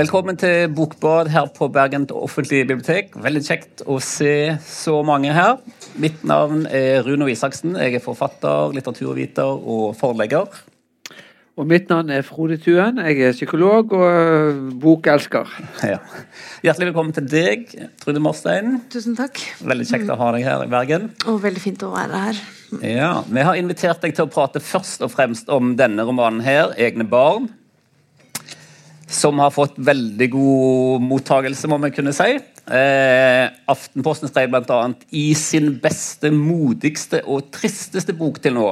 Velkommen til Bokbad her på Bergen offentlige bibliotek. Veldig kjekt å se så mange her. Mitt navn er Runo Isaksen. Jeg er forfatter, litteraturviter og forlegger. Og mitt navn er Frode Tuen. Jeg er psykolog og øh, bokelsker. Ja. Hjertelig velkommen til deg, Trude Morstein. Tusen takk. Veldig kjekt å ha deg her i Bergen. Og veldig fint å være her. Ja, Vi har invitert deg til å prate først og fremst om denne romanen her, 'Egne barn' som har fått veldig god mottagelse, må vi kunne si. Eh, Aftenposten skrev bl.a.: I sin beste, modigste og tristeste bok til nå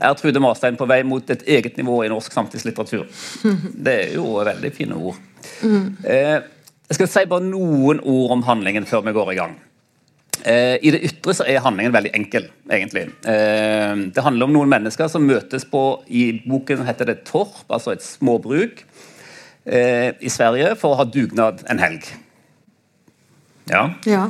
er Trude Marstein på vei mot et eget nivå i norsk samtidslitteratur. Det er jo veldig fine ord. Eh, jeg skal si bare noen ord om handlingen før vi går i gang. Eh, I det ytre så er handlingen veldig enkel, egentlig. Eh, det handler om noen mennesker som møtes på I boken heter det Torp, altså et småbruk eh, i Sverige for å ha dugnad en helg. Ja. Ja.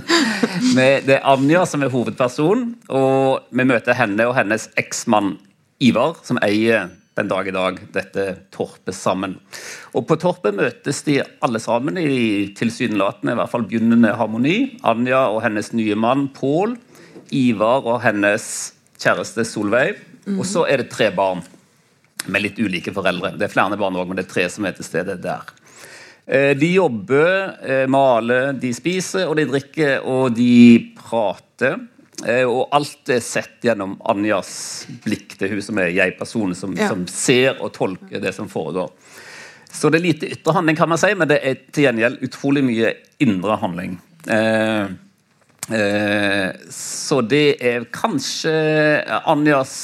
det er Anja som er hovedperson, og vi møter henne og hennes eksmann Ivar, som eier den dag i dag dette torpet sammen. Og På torpet møtes de alle sammen i tilsynelatende i hvert fall begynnende harmoni. Anja og hennes nye mann Pål, Ivar og hennes kjæreste Solveig. Og så er det tre barn med litt ulike foreldre. Det er flere barn òg, men det er tre som er til stede der. Eh, de jobber, eh, maler, de spiser, og de drikker, og de prater. Eh, og alt er sett gjennom Anjas blikk. Det er hun som er jeg-personen, som, ja. som, ser og tolker det som foregår. Så det er lite ytre handling, kan man si, men det er til gjengjeld utrolig mye indre handling. Eh, Eh, så det er kanskje Anjas,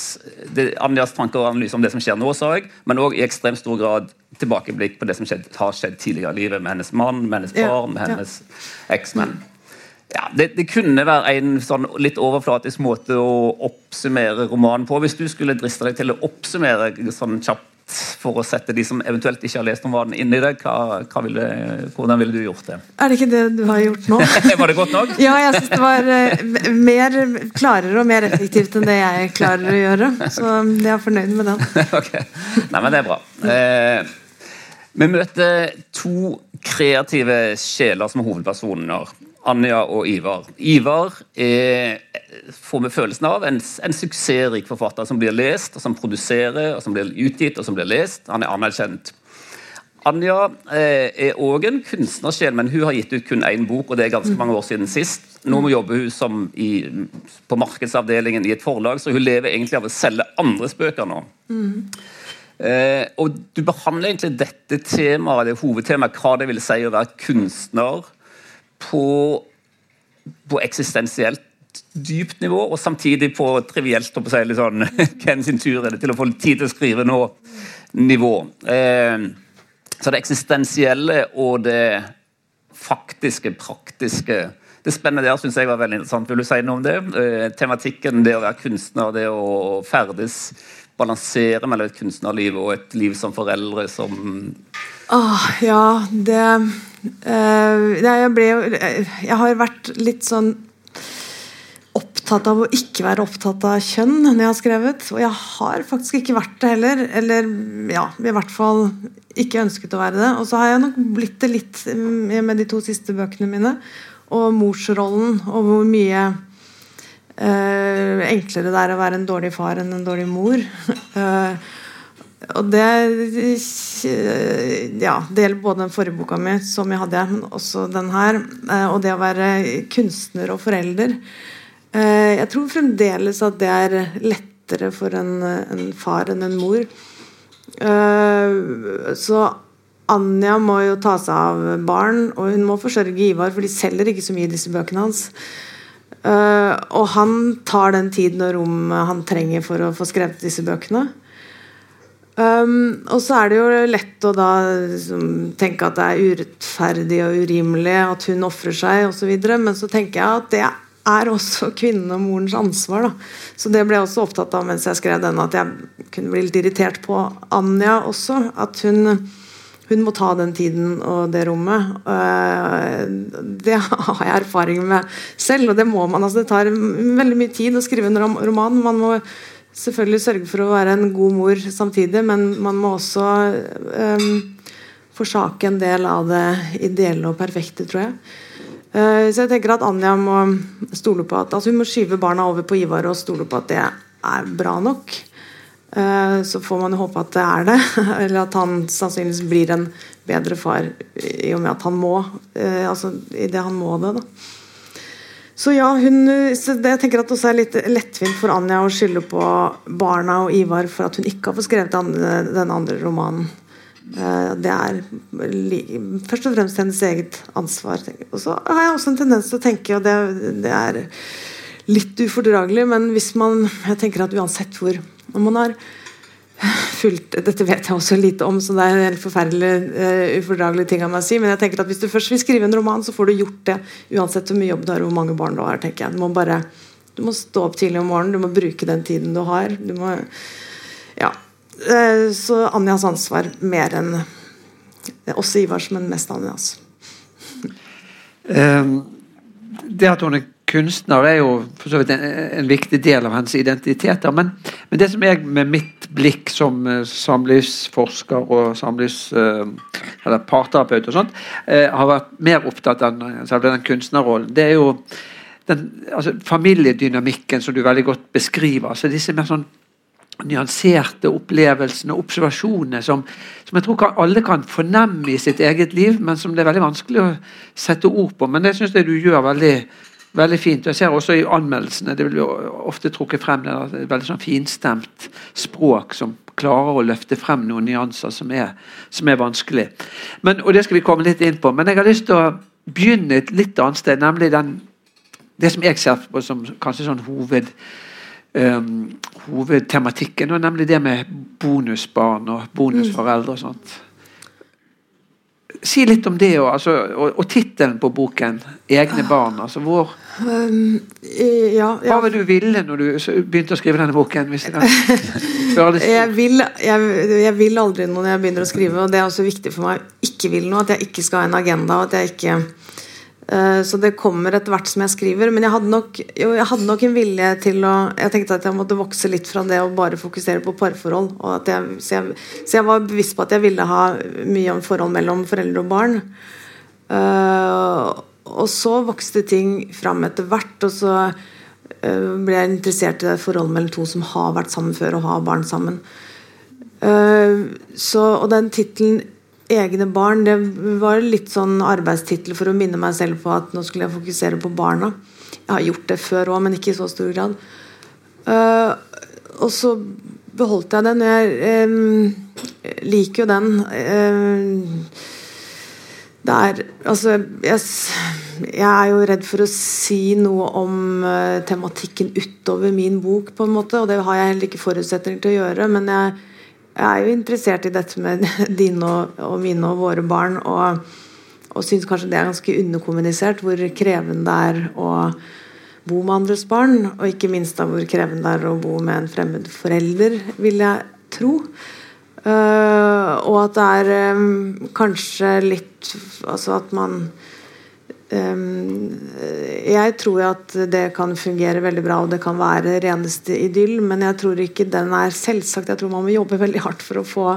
det, Anjas tanker og analyse om det som skjer nå, sa jeg, men òg i ekstremt stor grad tilbakeblikk på det som skjedd, har skjedd tidligere i livet med hennes mann, med hennes barn, med hennes eksmenn. Ja, det, det, kunne være en sånn litt overflatisk måte å oppsummere romanen på. Hvis du skulle driste deg til å oppsummere sånn kjapt for å sette de som eventuelt ikke har lest om vaden inn i det, hva, hva ville, hvordan ville du gjort det? Er det ikke det du har gjort nå? var det godt nok? ja, jeg syns det var uh, mer klarere og mer effektivt enn det jeg klarer å gjøre. Så jeg er fornøyd med den. ok, Nei, men det er bra. Uh, vi møter to kreative sjeler som er hovedpersoner. Anja og Ivar. Ivar er, får vi følelsen av, en, en, suksessrik forfatter som blir lest, og som produserer, og som blir utgitt og som blir lest. Han er anerkjent. Anja eh, er òg en kunstnersjel, men hun har gitt ut kun én bok, og det er ganske mange år siden sist. Nå jobber hun som i, på markedsavdelingen i et forlag, så hun lever egentlig av å selge andres bøker nå. Mm. Eh, og Du behandler egentlig dette temaet, det hovedtemaet, hva det vil si å være kunstner på, på eksistensielt dypt nivå, og samtidig på trivielt på seg, litt sånn, Hvem sin tur er det til å få tid til å skrive nå-nivå. Eh, så det eksistensielle og det faktiske, praktiske Det spennende der syns jeg var veldig interessant. Vil du si noe om det? Eh, tematikken, det å være kunstner, det å ferdes, balansere mellom et kunstnerliv og et liv som foreldre som Åh, ja, det Uh, jeg ble jo Jeg har vært litt sånn opptatt av å ikke være opptatt av kjønn når jeg har skrevet. Og jeg har faktisk ikke vært det heller. Eller ja, i hvert fall ikke ønsket å være det. Og så har jeg nok blitt det litt mm, med de to siste bøkene mine. Og morsrollen, og hvor mye uh, enklere det er å være en dårlig far enn en dårlig mor. Uh, Og det Ja, det gjelder både den forrige boka mi, som jeg hadde, men også den her. Eh, og det å være kunstner og forelder. Jeg tror fremdeles at det er lettere for en, en far enn en mor. Så Anja må jo ta seg av barn, og hun må forsørge Ivar, for de selger ikke så mye i disse bøkene hans. Og han tar den tiden og rommet han trenger for å få skrevet disse bøkene. Um, og så er det jo lett å da liksom, tenke at det er urettferdig og urimelig at hun ofrer seg osv. Men så tenker jeg at det er også kvinnen og morens ansvar. Da. Så det ble jeg også opptatt av mens jeg skrev denne, at jeg kunne bli litt irritert på Anja også. At hun, hun må ta den tiden og det rommet. Uh, det har jeg erfaring med selv, og det må man. Altså, det tar veldig mye tid å skrive en roman. Man må selvfølgelig sørge for å være en god mor samtidig, men man må også um, forsake en del av det ideelle og perfekte, tror jeg. Uh, så jeg tenker at Anja må stole på at altså hun må skyve barna over på Ivar og stole på at det er bra nok. Uh, så får man jo håpe at det er det, eller at han sannsynligvis blir en bedre far i og med at han må. Uh, altså i det han må det, da. Så ja, hun, så det, jeg tenker at også er litt lettvint for Anja å skylde på barna og Ivar for at hun ikke har fått skrevet den andre romanen. Eh, det er først og fremst hennes eget ansvar. Og så har jeg også en tendens til å tenke, og det, det er litt ufordragelig, men hvis man Jeg tenker at uansett hvor Når man har fulgt Dette vet jeg også lite om, så det er en helt forferdelig uh, ufordragelig ting av meg å si. Men jeg tenker at hvis du først vil skrive en roman, så får du gjort det uansett hvor mye jobb du har og hvor mange barn du har. tenker jeg. Du må bare du må stå opp tidlig om morgenen, du må bruke den tiden du har. Du må, ja. Uh, så Anjas ansvar mer enn også Ivars, men mest Anjas. Um, det at hun er kunstner er jo for så vidt en, en viktig del av hennes identiteter. Men, men, det som jeg med mitt blikk som uh, samlivsforsker og samlivs, uh, eller parterapeut og sånt, uh, har vært mer opptatt av selve den kunstnerrollen, det er jo den altså, familiedynamikken som du veldig godt beskriver. altså disse mer sånn nyanserte opplevelsene og observasjonene som, som, jeg tror kan, alle kan fornemme i sitt eget liv, men som det er veldig vanskelig å sette ord på. Men det syns jeg du gjør veldig Veldig fint. Jeg ser også i anmeldelsene det blir ofte trukket frem det, er veldig sånn finstemt språk som klarer å løfte frem noen nyanser som er, som er vanskelig. Men, og Det skal vi komme litt inn på. Men jeg har lyst til å begynne et litt annet sted, nemlig den, det som jeg ser på som kanskje sånn hoved, um, hovedtematikken, og nemlig det med bonusbarn og bonusforeldre og sånt. Si litt om det, og, altså, og, og tittelen på boken, 'Egne barn'. altså hvor um, ja, ja. Hva var det du ville når du begynte å skrive denne boken? jeg, vil, jeg, jeg, vil, aldri noe når jeg begynner å skrive, og det er også viktig for meg å ikke vil noe. At jeg ikke skal ha en agenda. ikke uh, så det kommer etter hvert som jeg skriver. Men jeg hadde, nok, jo, jeg hadde nok en vilje til å Jeg tenkte at jeg måtte vokse litt fra det å bare fokusere på parforhold. Jeg, så, så, jeg, var bevisst på at jeg ville ha mye om forhold mellom foreldre og barn. Uh, og så vokste ting fram etter hvert, og så uh, ble jeg interessert i det forholdet mellom to som har vært sammen før og har barn sammen. Uh, så, og den tittelen egne barn, det var litt sånn arbeidstittel for å minne meg selv på at nå skulle jeg fokusere på barna. Jeg har gjort det før òg, men ikke i så stor grad. Uh, og så beholdt jeg den. Jeg liker jo den. Det er Altså, jeg, jeg, er jo redd for å si noe om uh, tematikken utover min bok, på en måte, og det har jeg heller ikke forutsetninger til å gjøre. men jeg jeg er jo interessert i dette med dine og, og mine og våre barn, og, og syns kanskje det er ganske underkommunisert hvor krevende det er å bo med andres barn, og ikke minst da hvor krevende det er å bo med en fremmed forelder, vil jeg tro. Uh, og at det er um, kanskje litt Altså at man um, jeg tror at det kan fungere veldig bra, og det kan være reneste idyll, men jeg tror ikke den er selvsagt. Jeg tror man må jobbe veldig hardt for å få,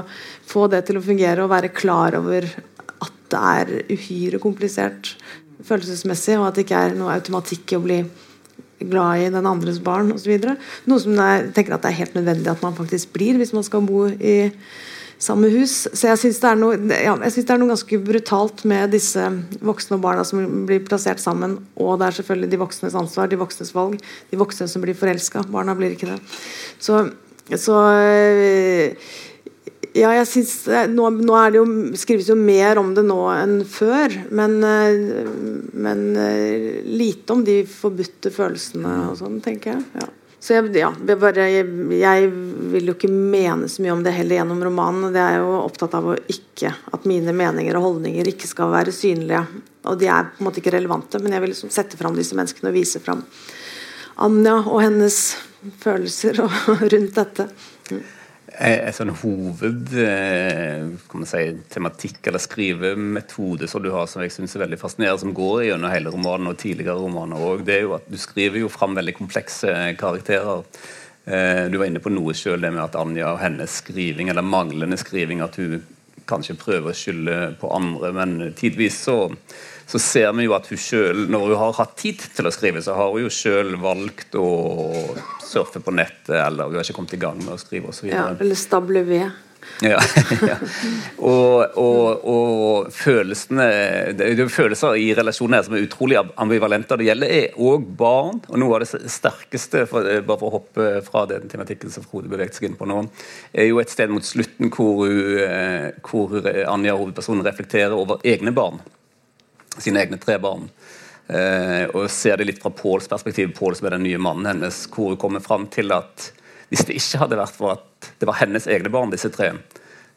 få det til å fungere og være klar over at det er uhyre komplisert følelsesmessig, og at det ikke er noe automatikk i å bli glad i den andres barn osv. Noe som jeg tenker at det er helt nødvendig at man faktisk blir hvis man skal bo i samme hus. Så jeg syns det, ja, det, er noe ganske brutalt med disse voksne og barna som blir plassert sammen. Og det er selvfølgelig de voksnes ansvar, de voksnes valg. De voksne som blir forelska. Barna blir ikke det. Så, så ja, jeg synes, nå, nå jo, skrives jo mer om det nå enn før. Men, men lite om de forbudte følelsene og sånn, tenker jeg. Ja. Så jeg, ja, bare, jeg, jeg, vil jo ikke mene så mye om det heller gjennom romanen. Det er jo opptatt av å ikke, at mine meninger og holdninger ikke skal være synlige. Og de er på en måte ikke relevante, men jeg vil liksom sette fram disse menneskene og vise fram Anja og hennes følelser rundt dette. Mm en sånn hovedtematikk tematikk eller skrivemetode som du har som jeg synes er veldig fascinerende, som går gjennom hele romanen og tidligere romaner òg, det er jo at du skriver jo fram veldig komplekse karakterer. Eh, du var inne på noe sjøl, det med at Anja og hennes skriving, eller manglende skriving, at hun kanskje prøver å skylde på andre, men tidvis så, så ser vi jo at hun sjøl, når hun har hatt tid til å skrive, så har hun jo sjøl valgt å surfe på nettet, eller hun har ikke kommet i gang med å skrive osv. Ja, eller stable ved. Ja. Og, og, og, følelsene Det er følelser i relasjonen her som er utrolig ambivalente. Det gjelder òg barn. og Noe av det sterkeste, for, bare for å hoppe fra den tematikken som Frode bevegte seg inn på nå, er jo et sted mot slutten hvor, hun, hvor Anja, hovedpersonen, reflekterer over egne barn. Sine egne tre barn. Eh, og ser det litt fra Påls perspektiv, Pål som er den nye mannen hennes, hvor hun kommer fram til at hvis det ikke hadde vært for at det var hennes egne barn, disse tre,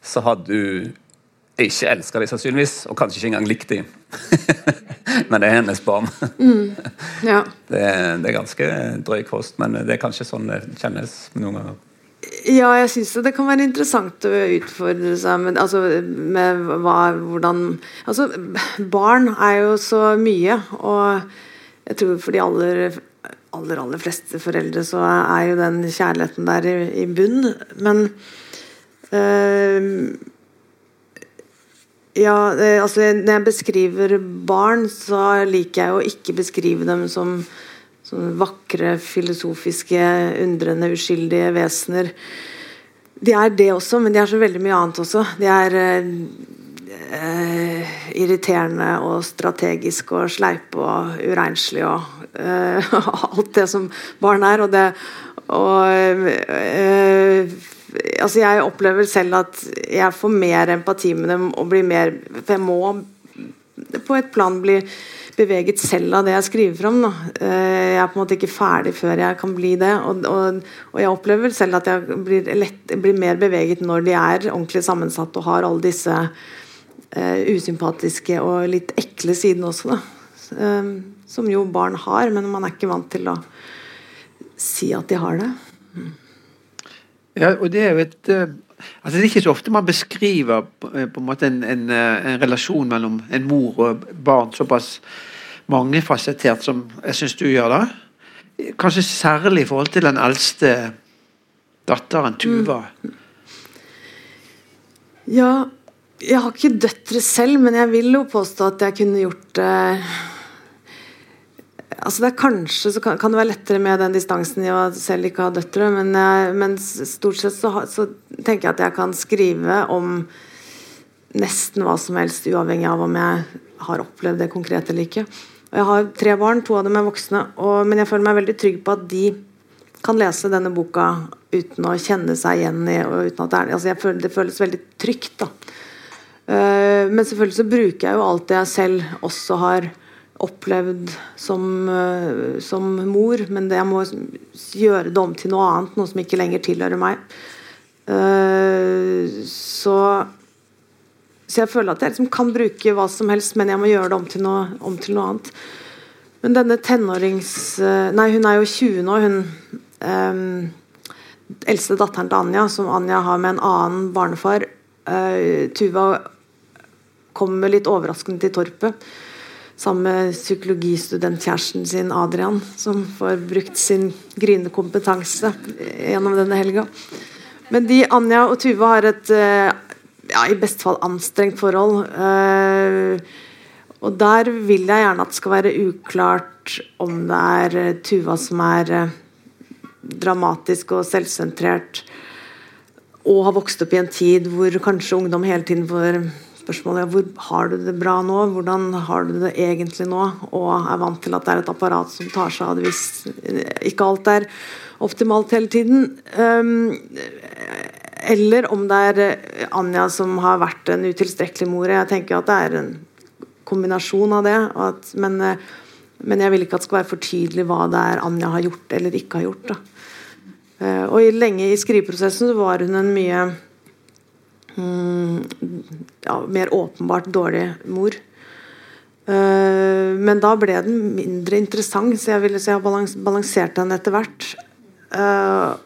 så hadde du ikke elska dem sannsynligvis, og kanskje ikke engang likt dem. men det er hennes barn. Mm. Ja. Det, det, er ganske drøy kost, men det er kanskje sånn det kjennes noen ganger. Ja, jeg syns det kan være interessant å utfordre seg med, altså, med hva, hvordan Altså, barn er jo så mye, og jeg tror for de aller aller, aller fleste foreldre så er jo den kjærligheten der i, i bunn. Men øh, Ja, altså når jeg beskriver barn, så liker jeg å ikke beskrive dem som, som vakre, filosofiske, undrende, uskyldige vesener. De er det også, men de er så veldig mye annet også. De er uh, irriterende og strategisk og sleipe og uregnslig og eh, alt det som barn er. Og det og eh, Altså, jeg opplever selv at jeg får mer empati med dem og blir mer For jeg må på et plan bli beveget selv av det jeg skriver fram. Da. Jeg er på en måte ikke ferdig før jeg kan bli det. Og, og, og jeg opplever selv at jeg blir, lett, blir, mer beveget når de er ordentlig sammensatt og har alle disse usympatiske og litt ekle siden også. Uh, som jo barn har, men man er ikke vant til å si at de har det. Mm. Ja, og det er jo et uh, altså Det er ikke så ofte man beskriver på, på en måte en, en, en, relasjon mellom en mor og barn såpass mangefasettert som jeg syns du gjør da. Kanskje særlig i forhold til den eldste datteren, Tuva. Mm. Ja, jeg har ikke døtre selv, men jeg vil jo påstå at jeg kunne gjort det Altså det er Kanskje så kan, kan, det være lettere med den distansen i å selv ikke ha døtre, men, men stort sett så, så, tenker jeg at jeg kan skrive om nesten hva som helst, uavhengig av om jeg har opplevd det konkret eller ikke. Og Jeg har tre barn, to av dem er voksne, og, men jeg føler meg veldig trygg på at de kan lese denne boka uten å kjenne seg igjen i og uten at det, er, altså føler, det føles veldig trygt. da Eh, men selvfølgelig så bruker jeg jo alt det jeg selv også har opplevd som, eh, som mor, men det jeg må gjøre det om til noe annet, noe som ikke lenger tilhører meg. Eh, så, så jeg føler at jeg liksom kan bruke hva som helst, men jeg må gjøre det om til noe, om til noe annet. Men denne tenårings... Nei, hun er jo 20 nå, hun um, eldste datteren til Anja, som Anja har med en annen barnefar. Uh, Tuva kommer litt overraskende til Torpet. Sammen med psykologistudentkjæresten sin Adrian, som får brukt sin gryende kompetanse gjennom denne helga. Men de, Anja og Tuva har et eh, ja, i beste fall anstrengt forhold. Eh, og der vil jeg gjerne at det skal være uklart om det er eh, Tuva som er dramatisk og selvsentrert og har vokst opp i en tid hvor kanskje ungdom hele tiden får spørsmålet hvor har du det bra nå, hvordan har du det egentlig nå, og er vant til at det er et apparat som tar seg av det hvis ikke alt er optimalt hele tiden. Um, eller om det er Anja som har vært en utilstrekkelig mor. Jeg tenker at det er en kombinasjon av det. At, men, men, jeg vil ikke at det skal være for tydelig hva det er Anja har gjort eller ikke har gjort. Da. og lenge i skriveprosessen så var hun en mye ja, mer åpenbart dårlig mor. Uh, men da ble den mindre interessant, så jeg ville si jeg har balansert den etter hvert. Uh,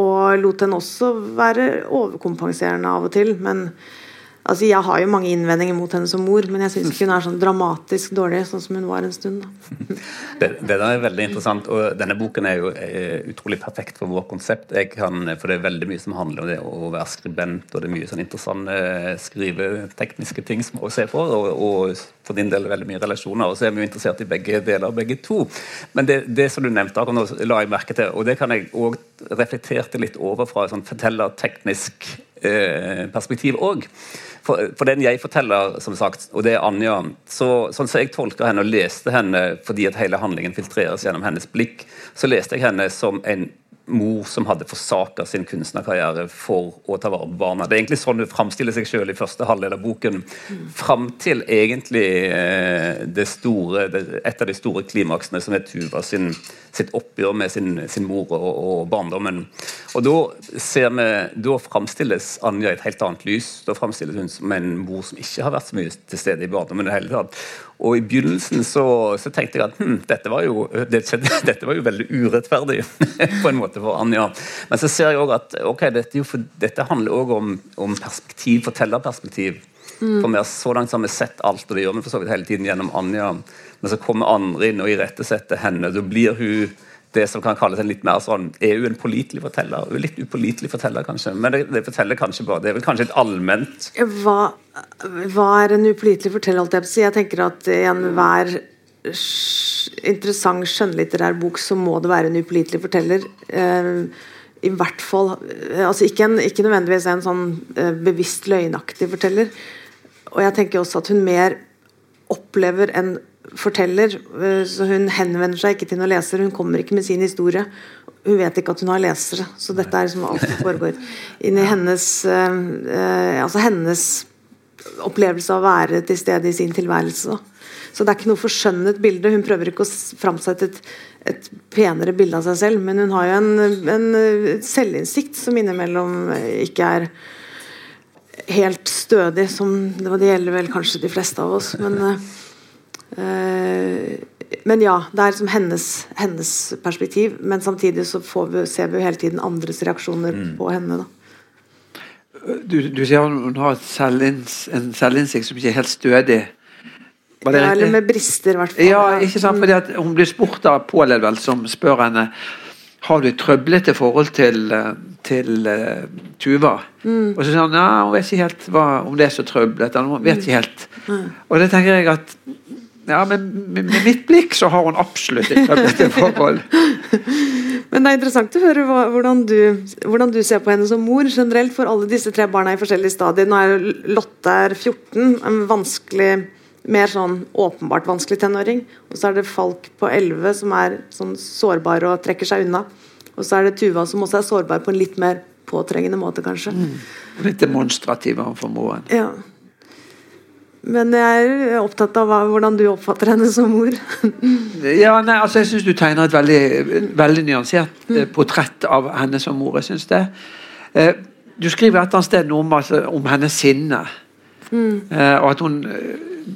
og lot den også være overkompenserende av og til. Men Altså, Jeg har jo mange innvendinger mot henne som mor, men jeg syns ikke hun er sånn dramatisk dårlig, sånn som hun var en stund. det, det er veldig interessant, og denne boken er jo er utrolig perfekt for vårt konsept. Kan, for det er veldig mye som handler om det å være skribent, og det er mye sånn interessante skrivetekniske ting som å se for, og, og, for din del veldig mye relasjoner. Og så er vi jo interessert i begge deler, begge to. Men det, det som du nevnte, nå la jeg merke til, og det kan jeg òg reflekterte litt over fra et sånn fortellerteknisk eh, perspektiv òg. For, for, den jeg forteller, som sagt, og det er Anja så, Sånn som jeg tolker henne og leste henne fordi at hele handlingen filtreres gjennom hennes blikk, så leste jeg henne som en mor som hadde forsaka sin kunstnerkarriere for å ta vare på barna. Det er egentlig sånn hun framstiller seg sjøl i første halvdel av boken. Fram til egentlig eh, det store, et av de store klimaksene, som er Tuva sin, sitt oppgjør med sin, sin mor og, og, barndommen. Og Da ser vi, da framstilles Anja i et helt annet lys. Da framstilles hun som en mor som ikke har vært så mye til stede i barndommen. i det hele tatt. Og I begynnelsen så, så tenkte jeg at hm, dette, var jo, det, dette, var jo, veldig urettferdig på en måte for Anja. Men så ser jeg også at okay, dette, for, dette handler også om, om perspektiv, fortellerperspektiv. Mm. For vi har Så langt har vi sett alt, og det gjør vi for så vidt hele tiden gjennom Anja. Men så kommer andre inn og irettesetter henne. Da blir hun det som kan kalles en litt mer sånn Er hun en pålitelig forteller? Hun er litt upålitelig forteller, kanskje. Men det, det, forteller kanskje bare Det er vel kanskje et allment Hva, hva er en upålitelig forteller? alt Jeg, jeg tenker at i enhver interessant skjønnlitterær bok så må det være en upålitelig forteller. Eh, I hvert fall eh, altså ikke, en, ikke nødvendigvis en sånn eh, bevisst løgnaktig forteller. Og jeg tenker også at hun mer opplever en forteller. Eh, så hun henvender seg ikke til noen leser, hun kommer ikke med sin historie. Hun vet ikke at hun har lesere, så dette er som alt som foregår inni hennes uh, altså hennes opplevelse av å være til stede i sin tilværelse. Så det er ikke noe forskjønnet bilde. Hun prøver ikke å framsette et, et penere bilde av seg selv, men hun har jo en, en selvinnsikt som innimellom ikke er helt stødig, som det gjelder vel kanskje de fleste av oss. men Eh, men ja, det er liksom hennes, hennes, perspektiv. Men samtidig så vi, ser vi jo hele tiden andres reaksjoner mm. på henne. da. Du, du sier hun har selvinns, en selvinnsikt som ikke er helt stødig. ja, eller med brister, i hvert fall. Ja, ikke sant, fordi at Hun blir spurt av Pål vel, som spør henne har du et trøblete forhold til, til uh, Tuva. Mm. Og så sier hun ja, hun vet ikke helt hva, om det er så trøblete. Hun vet ikke helt. Mm. Og det tenker jeg at ja, men med, med mitt blikk så har hun absolutt ikke et trøblete forhold. Men det er interessant å høre hvordan du, hvordan du, ser på henne som mor generelt for alle disse tre barna i forskjellige stadier. Nå er Lotte er 14, en vanskelig mer sånn åpenbart vanskelig tenåring. Og så er det Falk på 11 som er sånn sårbar og trekker seg unna. Og så er det Tuva som også er sårbar på en litt mer påtrengende måte, kanskje. Mm. Litt demonstrativ overfor moren. Ja. Men jeg er opptatt av hvordan du oppfatter henne som mor. ja, nei, altså Jeg syns du tegner et veldig, veldig nyansert mm. portrett av henne som mor. jeg synes det. Eh, du skriver et eller annet sted noe om, altså, om hennes sinne. Mm. Eh, og at hun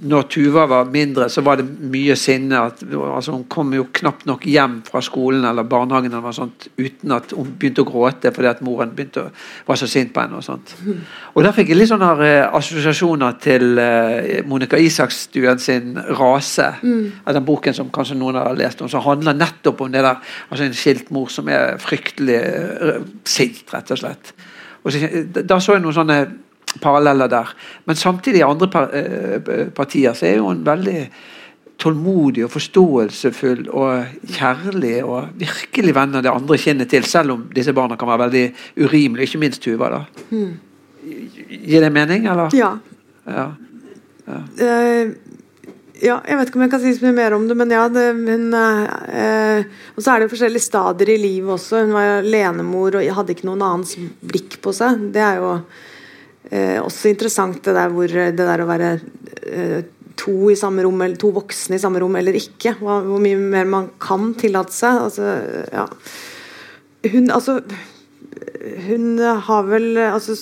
når Tuva var mindre, så var det mye sinne. At, altså, hun kom jo knapt nok hjem fra skolen eller barnehagen eller noe sånt, uten at hun begynte å gråte fordi at moren å, var så sint på henne. Og sånt. Og Da fikk jeg litt sånne uh, assosiasjoner til uh, Monica Isakstuen sin 'Rase'. Mm. av Den boken som kanskje noen har lest om, som handler nettopp om det der. altså En skilt mor som er fryktelig uh, sint, rett og slett. Og så, da så jeg noen sånne paralleller der. Men samtidig i andre eh, partier så er hun veldig tålmodig og forståelsesfull og kjærlig og virkelig vender det andre kinnet til, selv om disse barna kan være veldig urimelige, ikke minst Tuva. da. Hmm. Gir det mening, eller? Ja. ja. ja. Uh, ja, jeg vet ikke om jeg kan si så mye mer om det, men ja. Det, hun, uh, og så er det jo forskjellige stadier i livet også. Hun var alenemor og hadde ikke noen annens blikk på seg. Det er jo Eh, også interessant det der, hvor, det der å være eh, to, i samme rom, eller to voksne i samme rom eller ikke. Hvor, hvor mye mer man kan tillate seg. Altså, ja. Hun, altså hun har vel altså,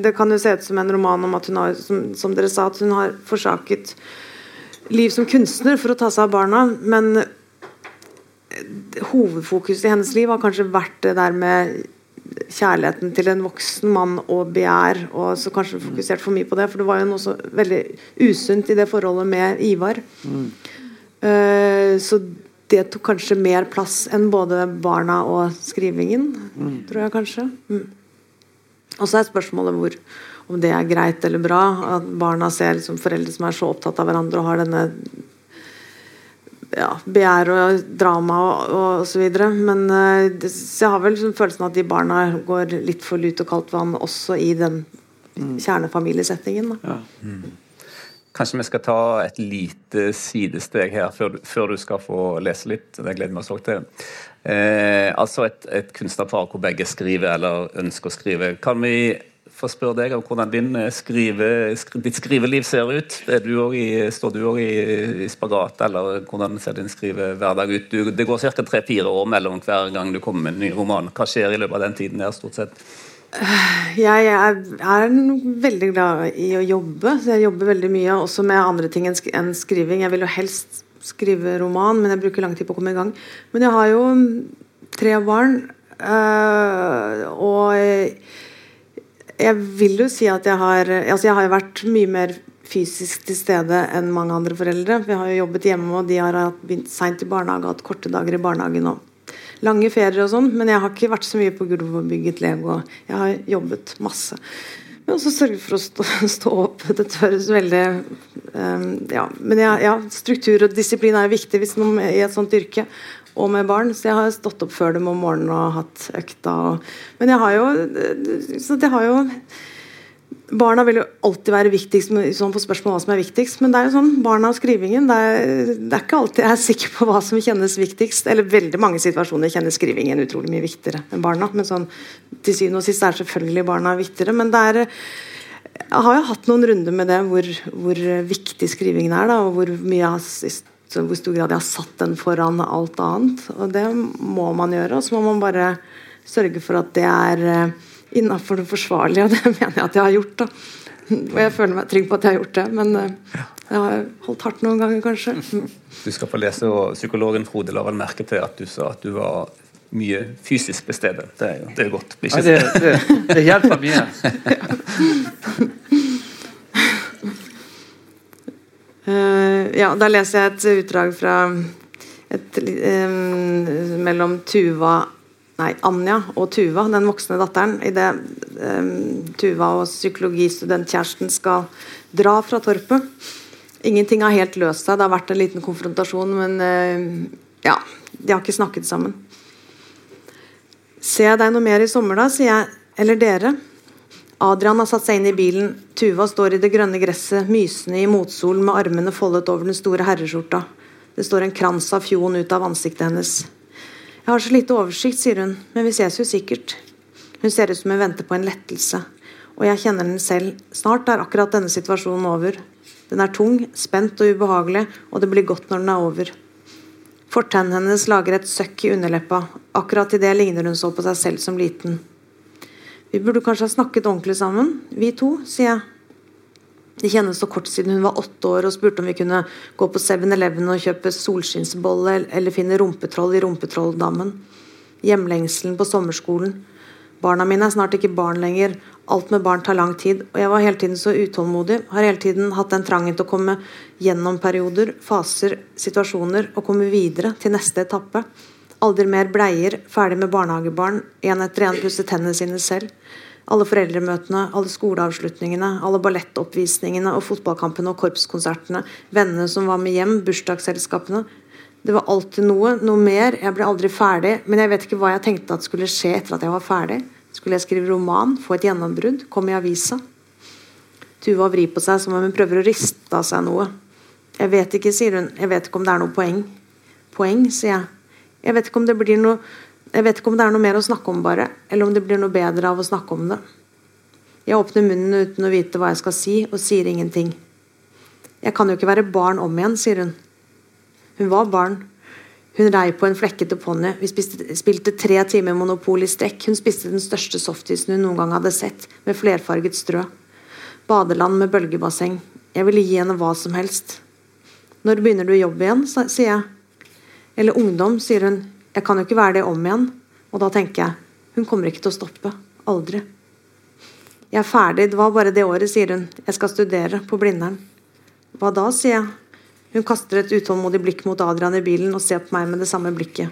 Det kan jo se ut som en roman om at hun har som, som dere sa, at hun har forsaket liv som kunstner for å ta seg av barna. Men hovedfokuset i hennes liv har kanskje vært det der med kjærligheten til en voksen mann og begjær, og så kanskje fokusert for mye på det. For det var jo noe så veldig usunt i det forholdet med Ivar. Mm. Uh, så det tok kanskje mer plass enn både barna og skrivingen, mm. tror jeg kanskje. Mm. Og så er spørsmålet hvor, om det er greit eller bra at barna ser liksom foreldre som er så opptatt av hverandre og har denne ja, begjær og drama og, og så videre. Men uh, det, så jeg har vel liksom følelsen av at de barna går litt for lut og kaldt vann også i den mm. kjernefamiliesettingen. Ja. Mm. Kanskje vi skal ta et lite sidesteg her før, før du skal få lese litt. Det gleder vi oss òg til. Eh, altså et, et kunstnerpar hvor begge skriver eller ønsker å skrive. Kan vi få spørre deg om hvordan din eh, skrive, skri, ditt skriveliv ser ut. Du i, står du òg i, i, spagat, eller hvordan ser din skrivehverdag ut? Du, det går ca. tre-fire år mellom hver gang du kommer med en ny roman. Hva skjer i løpet av den tiden der, stort sett? Jeg er, veldig glad i å jobbe, så jeg jobber veldig mye også med andre ting enn skriving. Jeg vil jo helst skrive roman, men jeg bruker lang tid på å komme i gang. Men jeg har jo tre barn, øh, og jeg vil jo si at jeg har altså jeg har jo vært mye mer fysisk til stede enn mange andre foreldre. Vi har jo jobbet hjemme, og de har begynt seint i barnehage, hatt korte dager i barnehagen og lange ferier og sånn. Men jeg har ikke vært så mye på gulvet og bygget Lego. Jeg har jobbet masse. Men også sørget for å stå, stå opp. Dette høres veldig um, ja, Men ja, ja, struktur og disiplin er jo viktig hvis noen i et sånt yrke og med barn. Så jeg har stått opp før dem om morgenen og hatt økta. Og, men jeg har jo Så det har jo Barna vil jo alltid være viktigst sånn på spørsmål hva som er viktigst. Men det er jo sånn, barna og skrivingen det er, det er ikke alltid jeg er sikker på hva som kjennes viktigst. Eller veldig mange situasjoner kjennes skrivingen utrolig mye viktigere enn barna. Men sånn, til syvende og sist er selvfølgelig barna viktigere. Men det er jeg har jo hatt noen runder med det hvor, hvor viktig skrivingen er, da, og hvor mye jeg har så hvor stor grad jeg har satt den foran alt annet. Og det må man gjøre. Og så må man bare sørge for at det er uh, innafor det forsvarlige, og det mener jeg at jeg har gjort. da. Og jeg føler meg trygg på at jeg har gjort det, men uh, jeg har holdt hardt noen ganger, kanskje. Du skal få lese, og psykologen Frode la vel merke til at du sa at du var mye fysisk til stede. Det er jo det er godt. Ja, det, det, det hjelper mye. Uh, ja, da leser jeg et utdrag fra et, mellom Tuva Nei, Anja og Tuva, den voksne datteren. Idet um, Tuva og psykologistudentkjæresten skal dra fra torpet. Ingenting har helt løst seg. Det har vært en liten konfrontasjon, men uh, ja, de har ikke snakket sammen. Ser jeg deg noe mer i sommer, da? sier jeg. Eller dere? Adrian har satt seg inn i bilen. Tuva står i det grønne gresset, mysende i motsolen med armene foldet over den store herreskjorta. Det står en krans av fjon ut av ansiktet hennes. Jeg har så lite oversikt, sier hun, men vi ses jo sikkert. Hun ser ut som hun venter på en lettelse. Og jeg kjenner den selv. Snart er akkurat denne situasjonen over. Den er tung, spent og ubehagelig, og det blir godt når den er over. Fortennene hennes lager et søkk i underleppa. Akkurat idet ligner hun så på seg selv som liten. Vi burde kanskje ha snakket ordentlig sammen, vi to, sier jeg. Det kjennes så kort siden hun var åtte år og spurte om vi kunne gå på 7-Eleven og kjøpe solskinnsbolle eller finne rumpetroll i Rumpetrolldammen. Hjemlengselen på sommerskolen. Barna mine er snart ikke barn lenger. Alt med barn tar lang tid. Og jeg var hele tiden så utålmodig. Har hele tiden hatt den trangen til å komme gjennom perioder, faser, situasjoner og komme videre til neste etappe. Aldri mer bleier, ferdig med barnehagebarn, én etter én pusset tennene sine selv. Alle foreldremøtene, alle skoleavslutningene, alle ballettoppvisningene og fotballkampene og korpskonsertene, vennene som var med hjem, bursdagsselskapene. Det var alltid noe, noe mer. Jeg ble aldri ferdig, men jeg vet ikke hva jeg tenkte at skulle skje etter at jeg var ferdig. Skulle jeg skrive roman, få et gjennombrudd, komme i avisa? Tuva vrir på seg som om hun prøver å riste av seg noe. Jeg vet ikke, sier hun. Jeg vet ikke om det er noe poeng. Poeng, sier jeg. Jeg vet ikke om det blir noe jeg vet ikke om det er noe mer å snakke om, bare. Eller om det blir noe bedre av å snakke om det. Jeg åpner munnen uten å vite hva jeg skal si, og sier ingenting. Jeg kan jo ikke være barn om igjen, sier hun. Hun var barn. Hun rei på en flekkete ponni. Vi spiste, spilte tre timer Monopol i strekk. Hun spiste den største softisen hun noen gang hadde sett, med flerfarget strø. Badeland med bølgebasseng. Jeg ville gi henne hva som helst. Når begynner du jobb igjen, sier jeg. Eller ungdom, sier hun. Jeg kan jo ikke være det om igjen. Og da tenker jeg Hun kommer ikke til å stoppe. Aldri. Jeg er ferdig, det var bare det året, sier hun. Jeg skal studere på Blindern. Hva da, sier jeg. Hun kaster et utålmodig blikk mot Adrian i bilen og ser på meg med det samme blikket.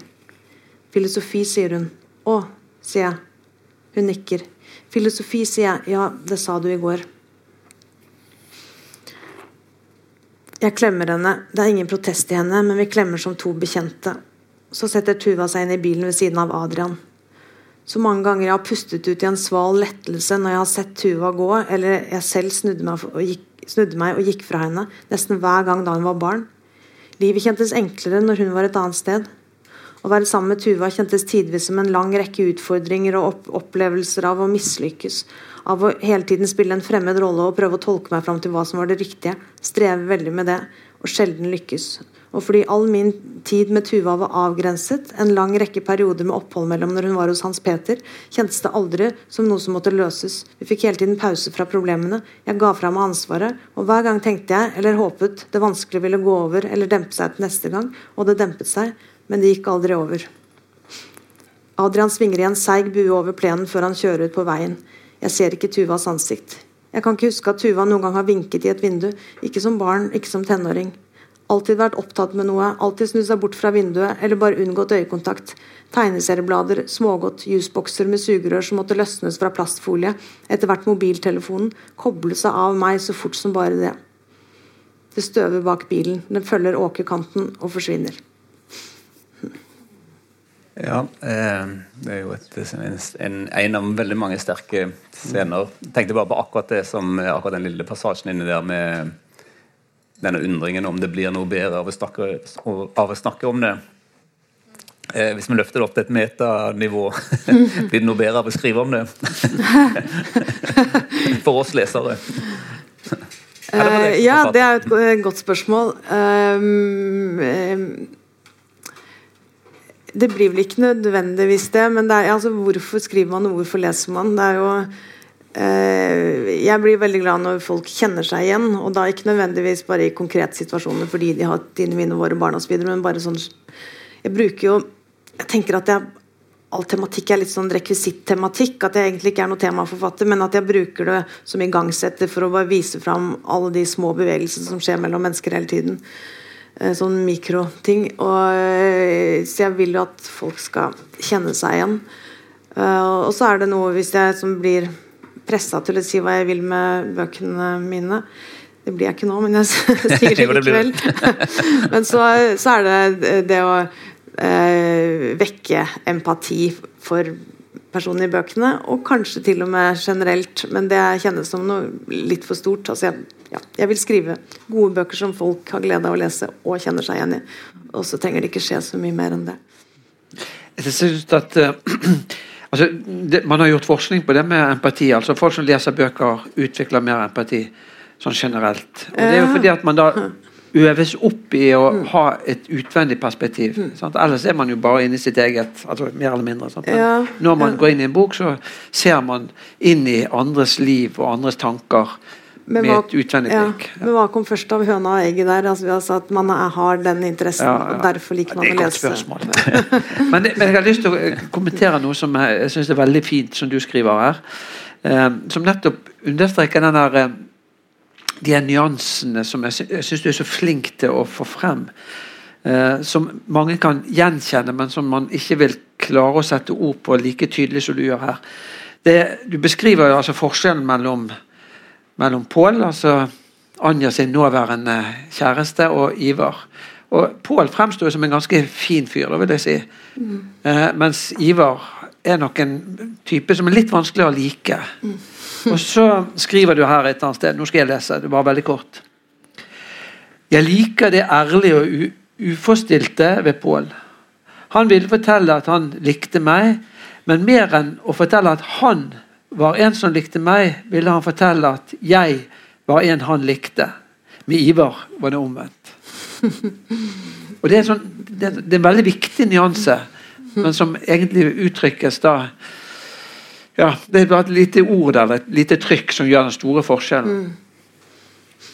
Filosofi, sier hun. Å, sier jeg. Hun nikker. Filosofi, sier jeg. Ja, det sa du i går. Jeg klemmer henne. Det er ingen protest i henne, men vi klemmer som to bekjente. Så setter Tuva seg inn i bilen ved siden av Adrian. Så mange ganger jeg har pustet ut i en sval lettelse når jeg har sett Tuva gå, eller jeg selv snudde meg, og gikk, snudde meg og gikk fra henne, nesten hver gang da hun var barn. Livet kjentes enklere når hun var et annet sted. Å være sammen med Tuva kjentes tidvis som en lang rekke utfordringer og opp opplevelser av å mislykkes. Av å hele tiden spille en fremmed rolle og prøve å tolke meg fram til hva som var det riktige. Streve veldig med det, og sjelden lykkes. Og fordi all min tid med Tuva var avgrenset, en lang rekke perioder med opphold mellom når hun var hos Hans Peter, kjentes det aldri som noe som måtte løses. Vi fikk hele tiden pause fra problemene. Jeg ga fra meg ansvaret, og hver gang tenkte jeg, eller håpet, det vanskelige ville gå over eller dempe seg til neste gang, og det dempet seg men det gikk aldri over. Adrian svinger i en seig bue over plenen før han kjører ut på veien. Jeg ser ikke Tuvas ansikt. Jeg kan ikke huske at Tuva noen gang har vinket i et vindu. Ikke som barn, ikke som tenåring. Alltid vært opptatt med noe, alltid snudd seg bort fra vinduet eller bare unngått øyekontakt. Tegneserieblader, smågodt, jusbokser med sugerør som måtte løsnes fra plastfolie, etter hvert mobiltelefonen, koble seg av meg så fort som bare det. Det støver bak bilen, den følger åkerkanten og forsvinner. Ja, eh, det er jo et, en, en, av veldig mange sterke scener. Jeg tenkte bare på akkurat det som akkurat den lille passasjen inni der med denne undringen om det blir noe bedre av å snakke, av å snakke om det. Eh, hvis vi løfter det opp til et metanivå, blir det noe bedre av å skrive om det? For oss lesere. Uh, ja, det er et godt spørsmål. Um, det blir vel ikke nødvendigvis det, men det er, altså, hvorfor skriver man og hvorfor leser man? Det er jo eh, Jeg blir veldig glad når folk kjenner seg igjen, og da ikke nødvendigvis bare i konkrete situasjoner fordi de har dine, mine, våre barn osv., men bare sånn Jeg bruker jo Jeg tenker at jeg all tematikk er litt sånn rekvisitt-tematikk. At jeg egentlig ikke er noe temaforfatter, men at jeg bruker det som igangsetter for å bare vise fram alle de små bevegelsene som skjer mellom mennesker hele tiden. Eh, sånn mikroting. Og, så jeg vil jo at folk skal kjenne seg igjen. Eh, og så er det noe hvis jeg som blir pressa til å si hva jeg vil med bøkene mine. Det blir jeg ikke nå, men jeg sier det likevel. men så, så, er det det å eh, vekke empati for personen i bøkene, og kanskje til og med generelt, men det kjennes som noe litt for stort. Altså jeg, ja, jeg, vil skrive gode bøker som folk har glede av å lese og kjenner seg igjen i. Og så trenger det ikke skje så mye mer enn det. Jeg synes at uh, altså, det, Man har gjort forskning på det med empati. altså Folk som leser bøker, utvikler mer empati sånn generelt. Og Det er jo fordi at man da øves opp i å mm. ha et utvendig perspektiv. Sant? Ellers er man jo bare inne i sitt eget, altså mer eller mindre. Når man går inn i en bok, så ser man inn i andres liv og andres tanker med hva, et utvendig blikk. Ja. Men hva kom først av høna og egget der? Altså, altså At man har den interessen, og derfor liker man å lese. Det er et godt spørsmål. men, men, jeg har lyst til å kommentere noe som jeg, jeg syns er veldig fint, som du skriver her. Eh, som nettopp understreker den der eh, de nyansene som jeg, jeg syns du er så flink til å få frem. Eh, som mange kan gjenkjenne, men som man ikke vil klare å sette ord på like tydelig som du gjør her. Det, du beskriver altså forskjellen mellom, mellom Pål, altså Anja sin nåværende kjæreste, og Ivar. Og Pål fremstår som en ganske fin fyr, det vil jeg si. Mm. Eh, mens Ivar er nok en type som er litt vanskelig å like. Mm. Og så skriver du her et annet sted, nå skal jeg lese, det var veldig kort. Jeg liker det ærlige og uforstilte ved Pål. Han ville fortelle at han likte meg, men mer enn å fortelle at han var en som likte meg, ville han fortelle at jeg var en han likte. Med Ivar var det omvendt. Og Det er, sånn, det er en veldig viktig nyanse, men som egentlig uttrykkes da ja, Det er bare et lite ord eller et lite trykk som gjør den store forskjellen. Mm.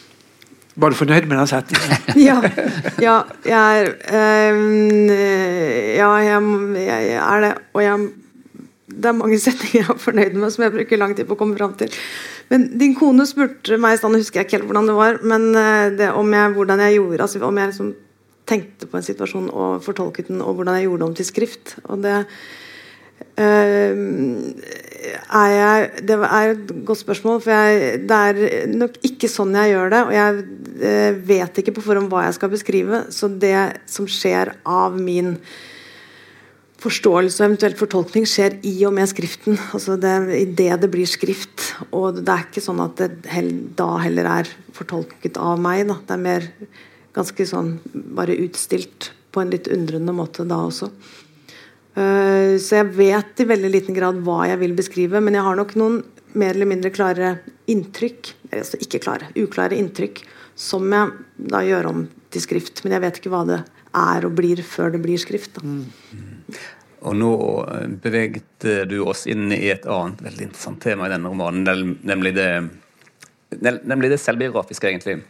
Var du fornøyd med den setningen? ja, ja, jeg er um, Ja, jeg, jeg, er det. Og jeg det er mange setninger jeg er fornøyd med, som jeg bruker lang tid på å komme fram til. Men din kone spurte meg i stand, husker jeg ikke helt hvordan det var, men eh, det om jeg, hvordan jeg gjorde altså om jeg liksom tenkte på en situasjon og fortolket den, og hvordan jeg gjorde det om til skrift. Og det uh, er jeg, Det er et godt spørsmål, for jeg, det er nok ikke sånn jeg gjør det. Og jeg uh, vet ikke på forhånd hva jeg skal beskrive, så det som skjer av min forståelse og eventuelt fortolkning skjer i og med skriften. altså det, Idet det blir skrift. Og det er ikke sånn at det da heller er fortolket av meg. Da. Det er mer ganske sånn bare utstilt på en litt undrende måte da også. Uh, så jeg vet i veldig liten grad hva jeg vil beskrive, men jeg har nok noen mer eller mindre klare inntrykk, altså ikke klare, uklare inntrykk, som jeg da gjør om til skrift. Men jeg vet ikke hva det er og blir før det blir skrift. Da. Mm. Og nå eh, beveget du oss inn i et annet veldig interessant tema i denne romanen, nemlig det, nemlig det selvbiografiske, egentlig.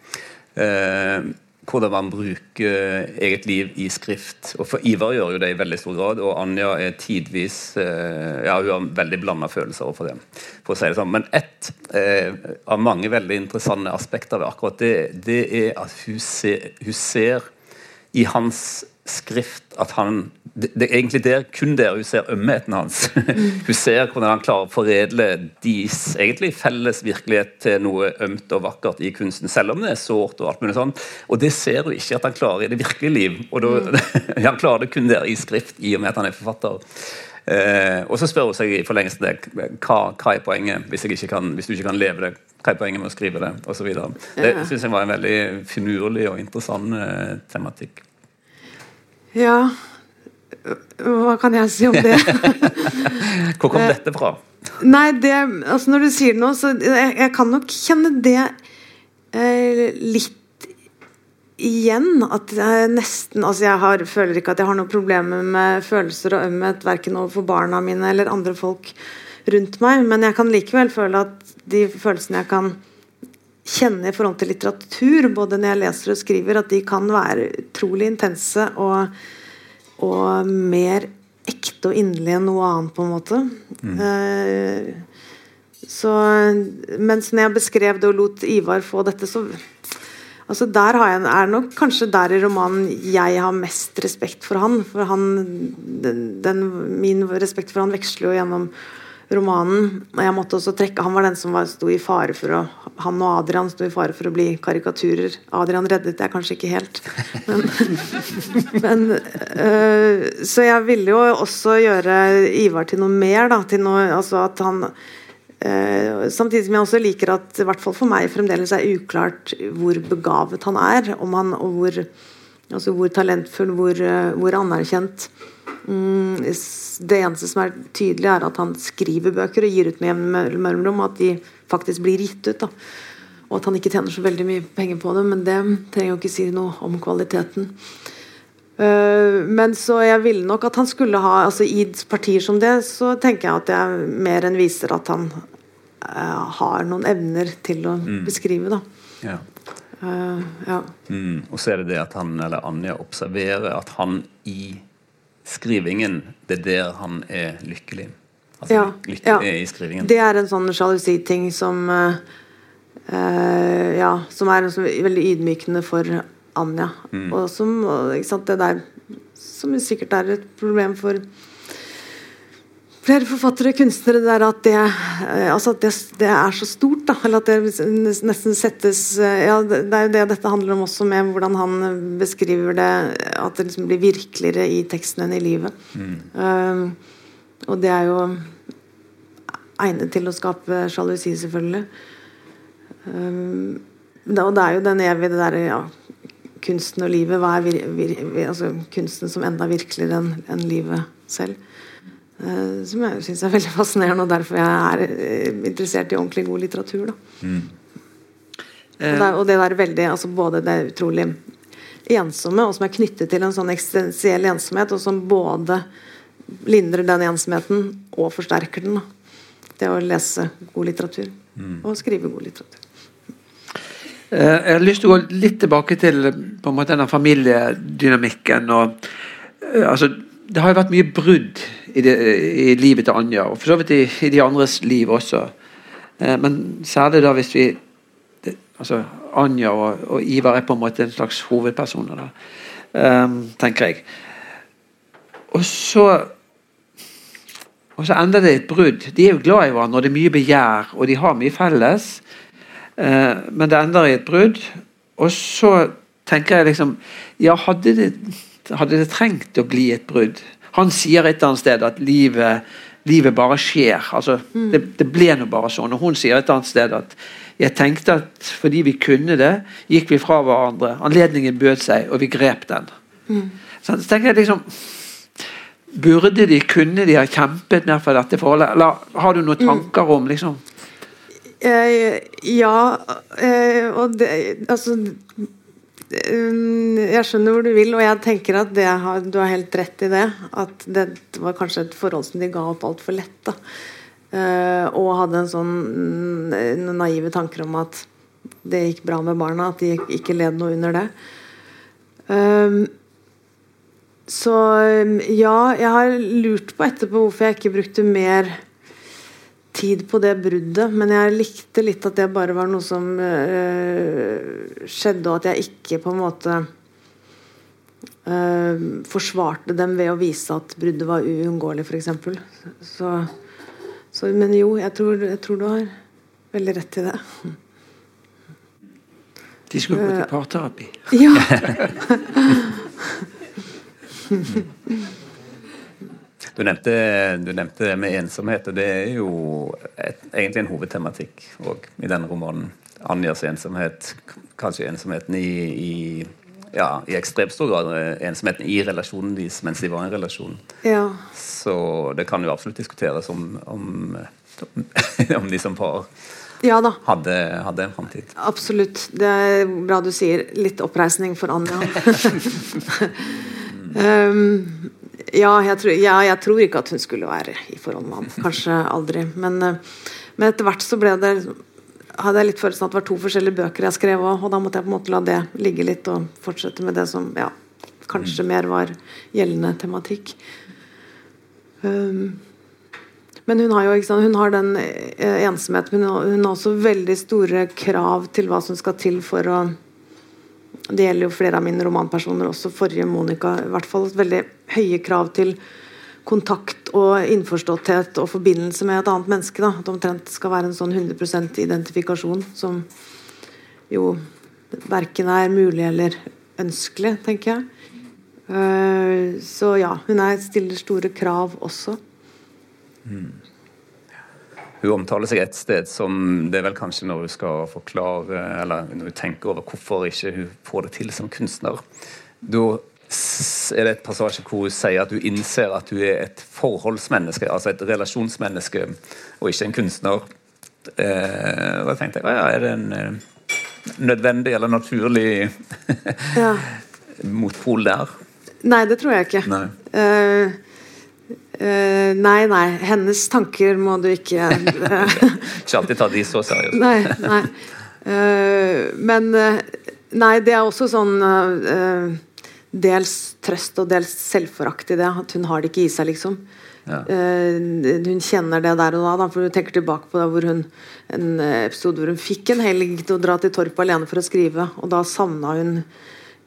Eh, hvordan man bruker eget liv i skrift. Og for Ivar gjør jo det i veldig stor grad, og Anja er tidvis eh, ja, hun har veldig blanda følelser overfor det. for å si det sånn. Men ett eh, av mange veldig interessante aspekter ved akkurat det, det er at hun ser, hun ser i hans skrift at han det, det, er egentlig der, kun der hun ser ømheten hans. hun ser hvordan han klarer å foredle deres egentlig felles virkelighet til noe ømt og vakkert i kunsten, selv om det er sårt og alt mulig sånn. Og det ser hun ikke at han klarer i det virkelige liv. og da, Han klarer det kun der i skrift, i og med at han er forfatter. Eh, og så spør hun seg i forlengelsen det, hva, hva er poenget hvis, kan, hvis, du ikke kan leve det? Hva er poenget med å skrive det? Og så videre. det ja. syns jeg var en veldig finurlig og interessant eh, tematikk. Ja Hva kan jeg si om det? Hvor kom dette fra? Nei, det, altså Når du sier det nå, så jeg, jeg kan nok kjenne det eh, litt igjen. At jeg nesten Altså jeg har, føler ikke at jeg har noen problemer med følelser og ømhet verken overfor barna mine eller andre folk rundt meg, men jeg kan likevel føle at de følelsene jeg kan kjenne i forhold til litteratur, både når jeg leser og skriver, at de kan være utrolig intense og, og mer ekte og inderlige enn noe annet, på en måte. Mm. Uh, så, mens når jeg beskrev det og lot Ivar få dette, så altså der har jeg, er nok kanskje der i romanen jeg har mest respekt for han. For han den, den, min respekt for han veksler jo gjennom romanen. Og jeg måtte også trekke Han var den som var, sto i fare for å Han og Adrian sto i fare for å bli karikaturer. Adrian reddet jeg kanskje ikke helt. Men, men øh, Så jeg ville jo også gjøre Ivar til noe mer, da. Til noe, altså at han øh, Samtidig som jeg også liker at i hvert fall for meg fremdeles er uklart hvor begavet han er. Om han, og hvor, altså hvor talentfull, hvor, øh, hvor anerkjent. Mm, det eneste som er tydelig, er at han skriver bøker og gir ut med mellomrom, og at de faktisk blir gitt ut. Da. Og at han ikke tjener så veldig mye penger på det, men det trenger jo ikke si noe om kvaliteten. Uh, men så jeg ville nok at han skulle ha altså I partier som det, så tenker jeg at jeg mer enn viser at han uh, har noen evner til å mm. beskrive, da. Ja. Uh, ja. Mm. Og så er det det at han eller Anja observerer at han i skrivingen, det er der han er lykkelig. Altså ja, lykkelig ja. i skrivingen. Det er en sånn sjalusiting som uh, Ja, som er som, veldig ydmykende for Anja. Mm. Og som ikke sant, det der som sikkert er et problem for flere forfattere og kunstnere der at det, eh, altså at det, det, er så stort. Da, eller at det nesten settes eh, ja, Det er jo det dette handler om også, med hvordan han beskriver det. At det liksom blir virkeligere i teksten enn i livet. Mm. Um, og det er jo egnet til å skape sjalusi, selvfølgelig. Um, og det er jo den evige det derre ja, kunsten og livet. Hva er vir, vir, altså, kunsten som enda virkeligere enn en livet selv. Uh, som jeg syns er veldig fascinerende, og derfor jeg er uh, interessert i ordentlig god litteratur. Mm. Og, det, og, det, der veldig, altså både det utrolig ensomme, og som er knyttet til en sånn eksistensiell ensomhet, og som både lindrer den ensomheten og forsterker den. Da. Det å lese god litteratur. Mm. Og skrive god litteratur. Uh, jeg har lyst til å gå litt tilbake til på en måte denne familiedynamikken. og altså det har jo vært mye brudd i, det, i livet til Anja, og for så vidt i, i de andres liv også. Eh, men særlig da hvis vi det, altså Anja og, og, Ivar er på en måte en slags hovedpersoner, da, um, tenker jeg. Og så og så ender det i et brudd. De er jo glad i hverandre, og det er mye begjær, og de har mye felles. eh, men det ender i et brudd. Og så tenker jeg liksom Ja, hadde det hadde det trengt å bli et brudd? Han sier et annet sted at livet, livet bare skjer. altså mm. det, det, ble nå bare sånn. Og hun sier et annet sted at jeg tenkte at fordi vi kunne det, gikk vi fra hverandre. Anledningen bød seg, og vi grep den. Mm. Så tenker jeg liksom Burde de, kunne de ha kjempet mer for dette forholdet? Eller har du noen mm. tanker om liksom eh, Ja, eh, og det Altså jeg skjønner hvor du vil, og jeg tenker at har, du har helt rett i det. At det var kanskje et forhold som de ga opp altfor lett. da. Uh, og hadde en sånn mm, naive tanker om at det gikk bra med barna, at de ikke led noe under det. Um, så ja, jeg har lurt på etterpå hvorfor jeg ikke brukte mer tid på det bruddet, men jeg likte litt at det bare var noe som uh, skjedde, og at jeg ikke på en måte uh, forsvarte dem ved å vise at bruddet var uunngåelig, f.eks. Så, så, men jo, jeg tror, jeg tror, du har veldig rett i det. De skulle gå til parterapi. Ja. Du nevnte, du nevnte, det med ensomhet, og det er jo et, egentlig en hovedtematikk i denne romanen. Anjas ensomhet, kanskje ensomheten i, i ja, i ekstremt stor grad ensomheten i relasjonen deres mens de var i en relasjon. Ja. Så det kan jo absolutt diskuteres om, om, om de som par ja, hadde, hadde, en framtid. Absolutt. Det er bra du sier. Litt oppreisning for Anja. um, ja jeg, tror, ja, jeg tror ikke at hun skulle være i forhold med ham. Kanskje aldri. Men, eh, men etter hvert så ble det hadde jeg litt følelsen at det var to forskjellige bøker jeg skrev òg, og da måtte jeg på en måte la det ligge litt og fortsette med det som ja, kanskje mm. mer var gjeldende tematikk. Um, men hun har jo sant, hun har den eh, ensomheten, men hun har også veldig store krav til hva som skal til for å det gjelder jo flere av mine romanpersoner, også forrige Monica. i hvert fall Veldig høye krav til kontakt og innforståtthet og forbindelse med et annet menneske. Da. At omtrent skal være en sånn 100% identifikasjon som jo verken er mulig eller ønskelig, tenker jeg. Uh, så ja, hun er, stiller store krav også. Mm. Hun omtaler seg et sted som det er vel kanskje når hun skal forklare Eller når hun tenker over hvorfor ikke hun får det til som kunstner. Da er det et passasje hvor hun sier at hun innser at hun er et forholdsmenneske, altså et relasjonsmenneske, og ikke en kunstner. Eh, og jeg tenkte ja, er det en eh, nødvendig eller naturlig ja. motpol der? Nei, det tror jeg ikke. Nei. Uh, Uh, nei, nei. Hennes tanker må du ikke uh, Ikke alltid ta de så seriøst. nei, nei. Uh, men Nei, det er også sånn Dels trøst og dels selvforakt i det. At hun har det ikke i seg, liksom. Ja. hun kjenner det der og da, da, for hun tenker tilbake på det hvor hun en episode hvor hun fikk en helg til å dra til Torp alene for å skrive, og da savna hun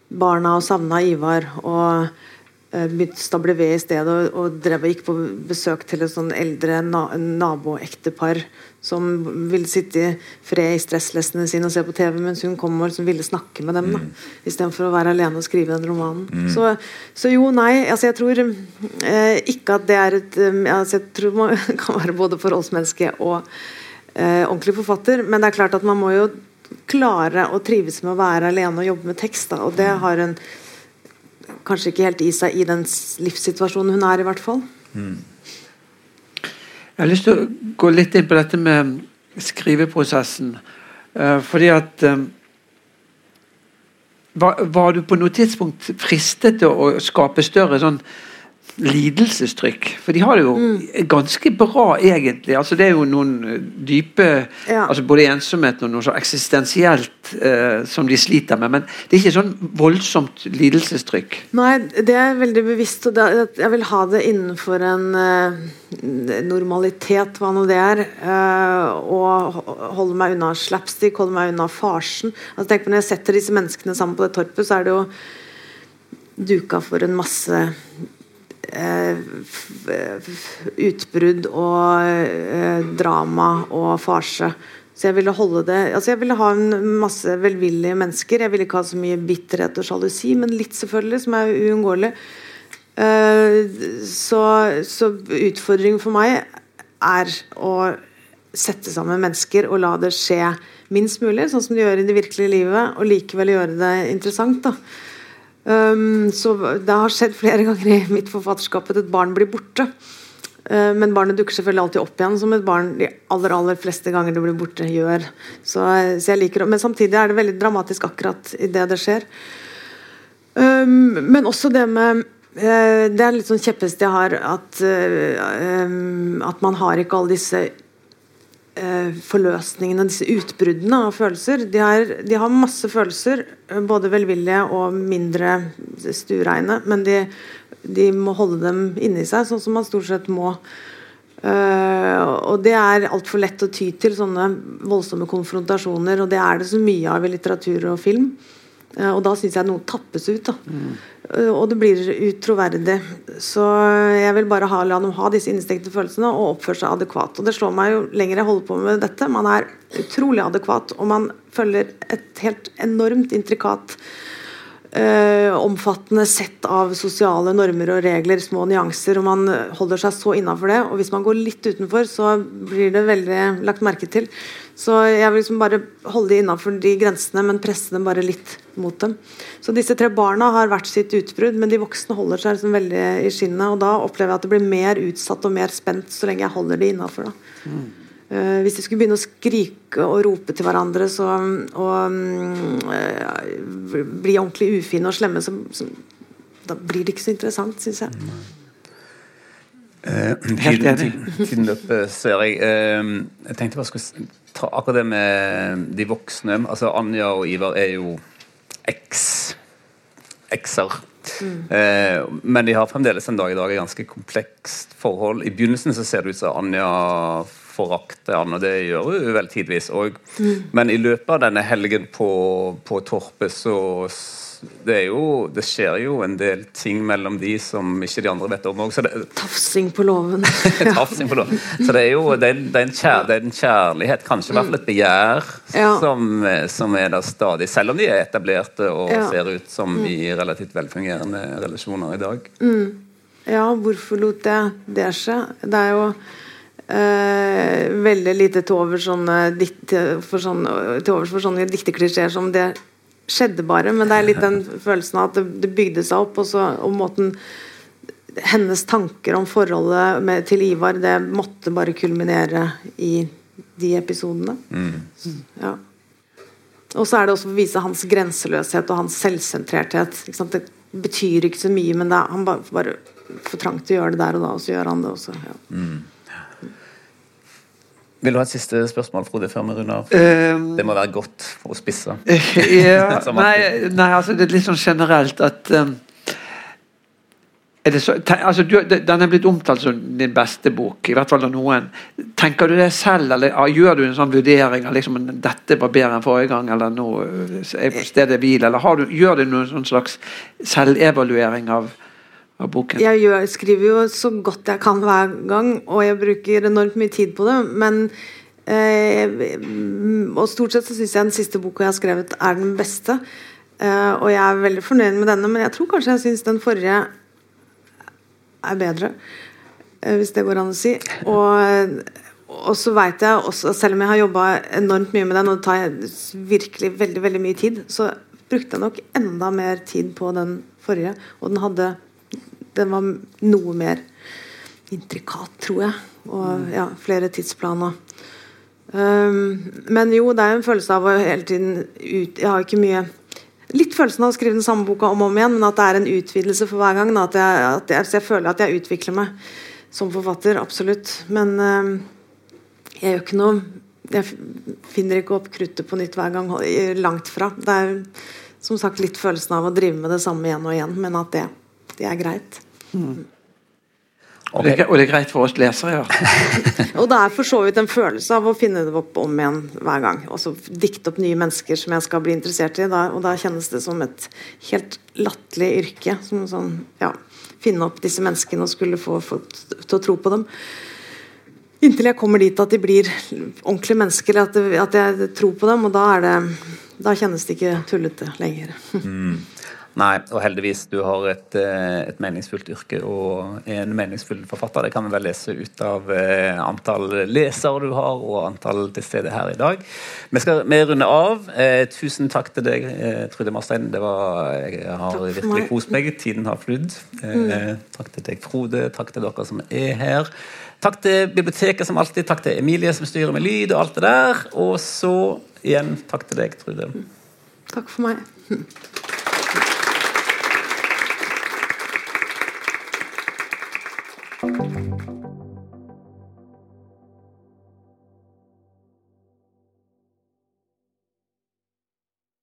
barna og savna Ivar. og Eh, begynte å stable ved i stedet og, og drev og gikk på besøk til et sånn eldre na naboektepar som ville sitte i fred i stresslessene sine og se på TV, mens hun kom og liksom ville snakke med dem. da, mm. Istedenfor å være alene og skrive den romanen. Mm. Så, så, jo, nei. altså Jeg tror eh, ikke at det er et eh, altså Jeg tror man kan være både forholdsmenneske og eh, ordentlig forfatter, men det er klart at man må jo klare å trives med å være alene og jobbe med tekst. da, og det mm. har en kanskje ikke helt i seg i den livssituasjonen hun er, i hvert fall. Mm. Jeg har lyst til å gå litt inn på dette med skriveprosessen. Uh, fordi at um, var, var, du på noe tidspunkt fristet til å skape større sånn lidelsestrykk. For de har det jo Mm. ganske bra, egentlig. Altså Det er jo noen eh, dype Ja. altså Både ensomhet og noe så eksistensielt eh, som de sliter med. Men det er ikke sånn voldsomt lidelsestrykk. Nei, det er veldig bevisst. Og jeg vil ha det innenfor en eh, normalitet, hva nå det er. eh, og holde meg unna slapstick, holde meg unna farsen. Altså, tenk på Når jeg setter disse menneskene sammen på det torpet, så er det jo duka for en masse utbrudd og eh, drama og farse. Så jeg ville holde det altså Jeg ville ha en masse velvillige mennesker. Jeg ville ikke ha så mye bitterhet og sjalusi, men litt, selvfølgelig, som er uunngåelig. Eh, så, så utfordringen for meg er å sette sammen mennesker og la det skje minst mulig, sånn som de gjør i det virkelige livet, og likevel gjøre det interessant. da Um, så Det har skjedd flere ganger i mitt forfatterskap at et barn blir borte. Uh, men barnet dukker selvfølgelig alltid opp igjen, som et barn de aller aller fleste ganger det blir borte, gjør. Så, så jeg liker det. Men samtidig er det veldig dramatisk akkurat idet det skjer. Um, men også det med uh, Det er litt sånn kjepphest jeg har, at, uh, um, at man har ikke alle disse forløsningene, disse utbruddene av følelser. De har, de har masse følelser, eh, både velvillige og mindre stuereine, men de, de må holde dem inni seg, sånn som man stort sett må. Uh, og det er altfor lett å ty til sånne voldsomme konfrontasjoner, og det er det så mye av i litteratur og film. Uh, og da syns jeg noe tappes ut. da Eh, og det blir utroverdig. Så jeg vil bare ha, la dem ha disse innstekte følelsene og oppføre seg adekvat. Og det slår meg jo lenger jeg holder på med dette. Man er utrolig adekvat, og man følger et helt enormt intrikat eh, omfattende sett av sosiale normer og regler, små nyanser, og man holder seg så innafor det. Og hvis man går litt utenfor, så blir det veldig lagt merke til. Så jeg vil liksom bare holde de innafor de grensene, men presse dem bare litt mot dem. Så disse tre barna har hvert sitt utbrudd, men de voksne holder seg liksom veldig i skinnet. Og da opplever jeg at det blir mer utsatt og mer spent så lenge jeg holder de innafor. Uh, hvis de skulle begynne å skrike og rope til hverandre så, og um, eh, bli ordentlig ufine og slemme, så, så da blir det ikke så interessant, syns jeg. Eh, Helt enig. tiden- løper, ser jeg. Eh, Jeg tenkte bare skulle ta akkurat det med de voksne. Altså Anja og Ivar er jo eks ekser. Eh, men de har fremdeles en dag i dag et ganske komplekst forhold. I begynnelsen så ser det ut som Anja forakter han, og det gjør hun vel tidvis òg. Men i løpet av denne helgen på, på Torpet så det, er jo, det skjer jo en del ting mellom de som ikke de andre vet om òg. Tafsing på låven. Tafsing på låven. Så det er jo det er, det er en, kjær, det er en kjærlighet, kanskje i hvert fall et begjær, Ja. som, som er der stadig. Selv om de er etablerte og Ja. ser ut som i relativt velfungerende relasjoner i dag. Ja, hvorfor lot jeg det skje? Det er jo eh, veldig lite til overs sånne, dikt- for sånne, til overs for sånne dikteklisjeer som det skjedde bare, men det er litt den følelsen av at det, det bygde seg opp, og, så, og måten hennes tanker om forholdet med, til Ivar, det måtte bare kulminere i de episodene. Ja. Og så er det også å vise hans grenseløshet og hans selvsentrerthet. Det betyr ikke så mye, men er, han bare, bare for trangt til å gjøre det der og da, og så gjør han det også. Ja. Vil du ha et siste spørsmål, Frode, før vi runder av? Um, Det må være godt for å spisse. ja, nei, nei, altså det er litt sånn generelt at um, det så, ten, altså du, Den er blitt omtalt som din beste bok, i hvert fall av noen. Tenker du det selv, eller ja, gjør du en sånn vurdering av liksom, dette var bedre enn forrige gang, eller nå eh, er jeg på stedet hvil, eller har du, gjør du noen sånn slags selvevaluering av, av boken? Jeg gjør, skriver jo så godt jeg kan hver gang, og jeg bruker enormt mye tid på det. Men eh, Og stort sett så syns jeg den siste boka jeg har skrevet, er den beste. Eh, og jeg er veldig fornøyd med denne, men jeg tror kanskje jeg syns den forrige er bedre. eh, Hvis det går an å si. Og, og så veit jeg også, selv om jeg har jobba enormt mye med den, og det tar virkelig veldig, veldig mye tid, så brukte jeg nok enda mer tid på den forrige. Og den hadde Den var noe mer intrikat, tror jeg. Og ja, flere tidsplaner. Um, men jo, det er jo en følelse av å hele tiden ut Jeg har ikke mye litt følelsen av å skrive den samme boka om og om igjen, men at det er en utvidelse for hver gang. Da, at jeg, at jeg, jeg føler at jeg utvikler meg som forfatter, absolutt. Men um, jeg gjør ikke noe Jeg finner ikke opp kruttet på nytt hver gang. Langt fra. Det er som sagt litt følelsen av å drive med det samme igjen og igjen, men at det, det er greit. Mm. Og, det, og, det, er greit for oss lesere, ja. og det er for så vidt en følelse av å finne det opp om igjen hver gang. Og så dikte opp nye mennesker som jeg skal bli interessert i. Da, og da kjennes det som et helt latterlig yrke. Som sånn, ja, Finne opp disse menneskene og skulle få folk til å tro på dem. Inntil jeg kommer dit at de blir ordentlige mennesker, at, at jeg tror på dem. Og da, det, da kjennes det ikke tullete lenger. Mm. Nei, og heldigvis, du har et, eh, et, meningsfullt yrke og en meningsfull forfatter. Det kan vi vel lese ut av eh, antall lesere du har, og antall til stede her i dag. Vi skal vi runde av. Eh, tusen takk til deg, Trude Marstein. Det var, jeg har virkelig kost meg. Tiden har flydd. Mm. Takk til deg, Frode. Takk til dere som er her. Takk til biblioteket som alltid. Takk til Emilie som styrer med lyd og alt det der. Og så igjen takk til deg, Trude. Takk for meg.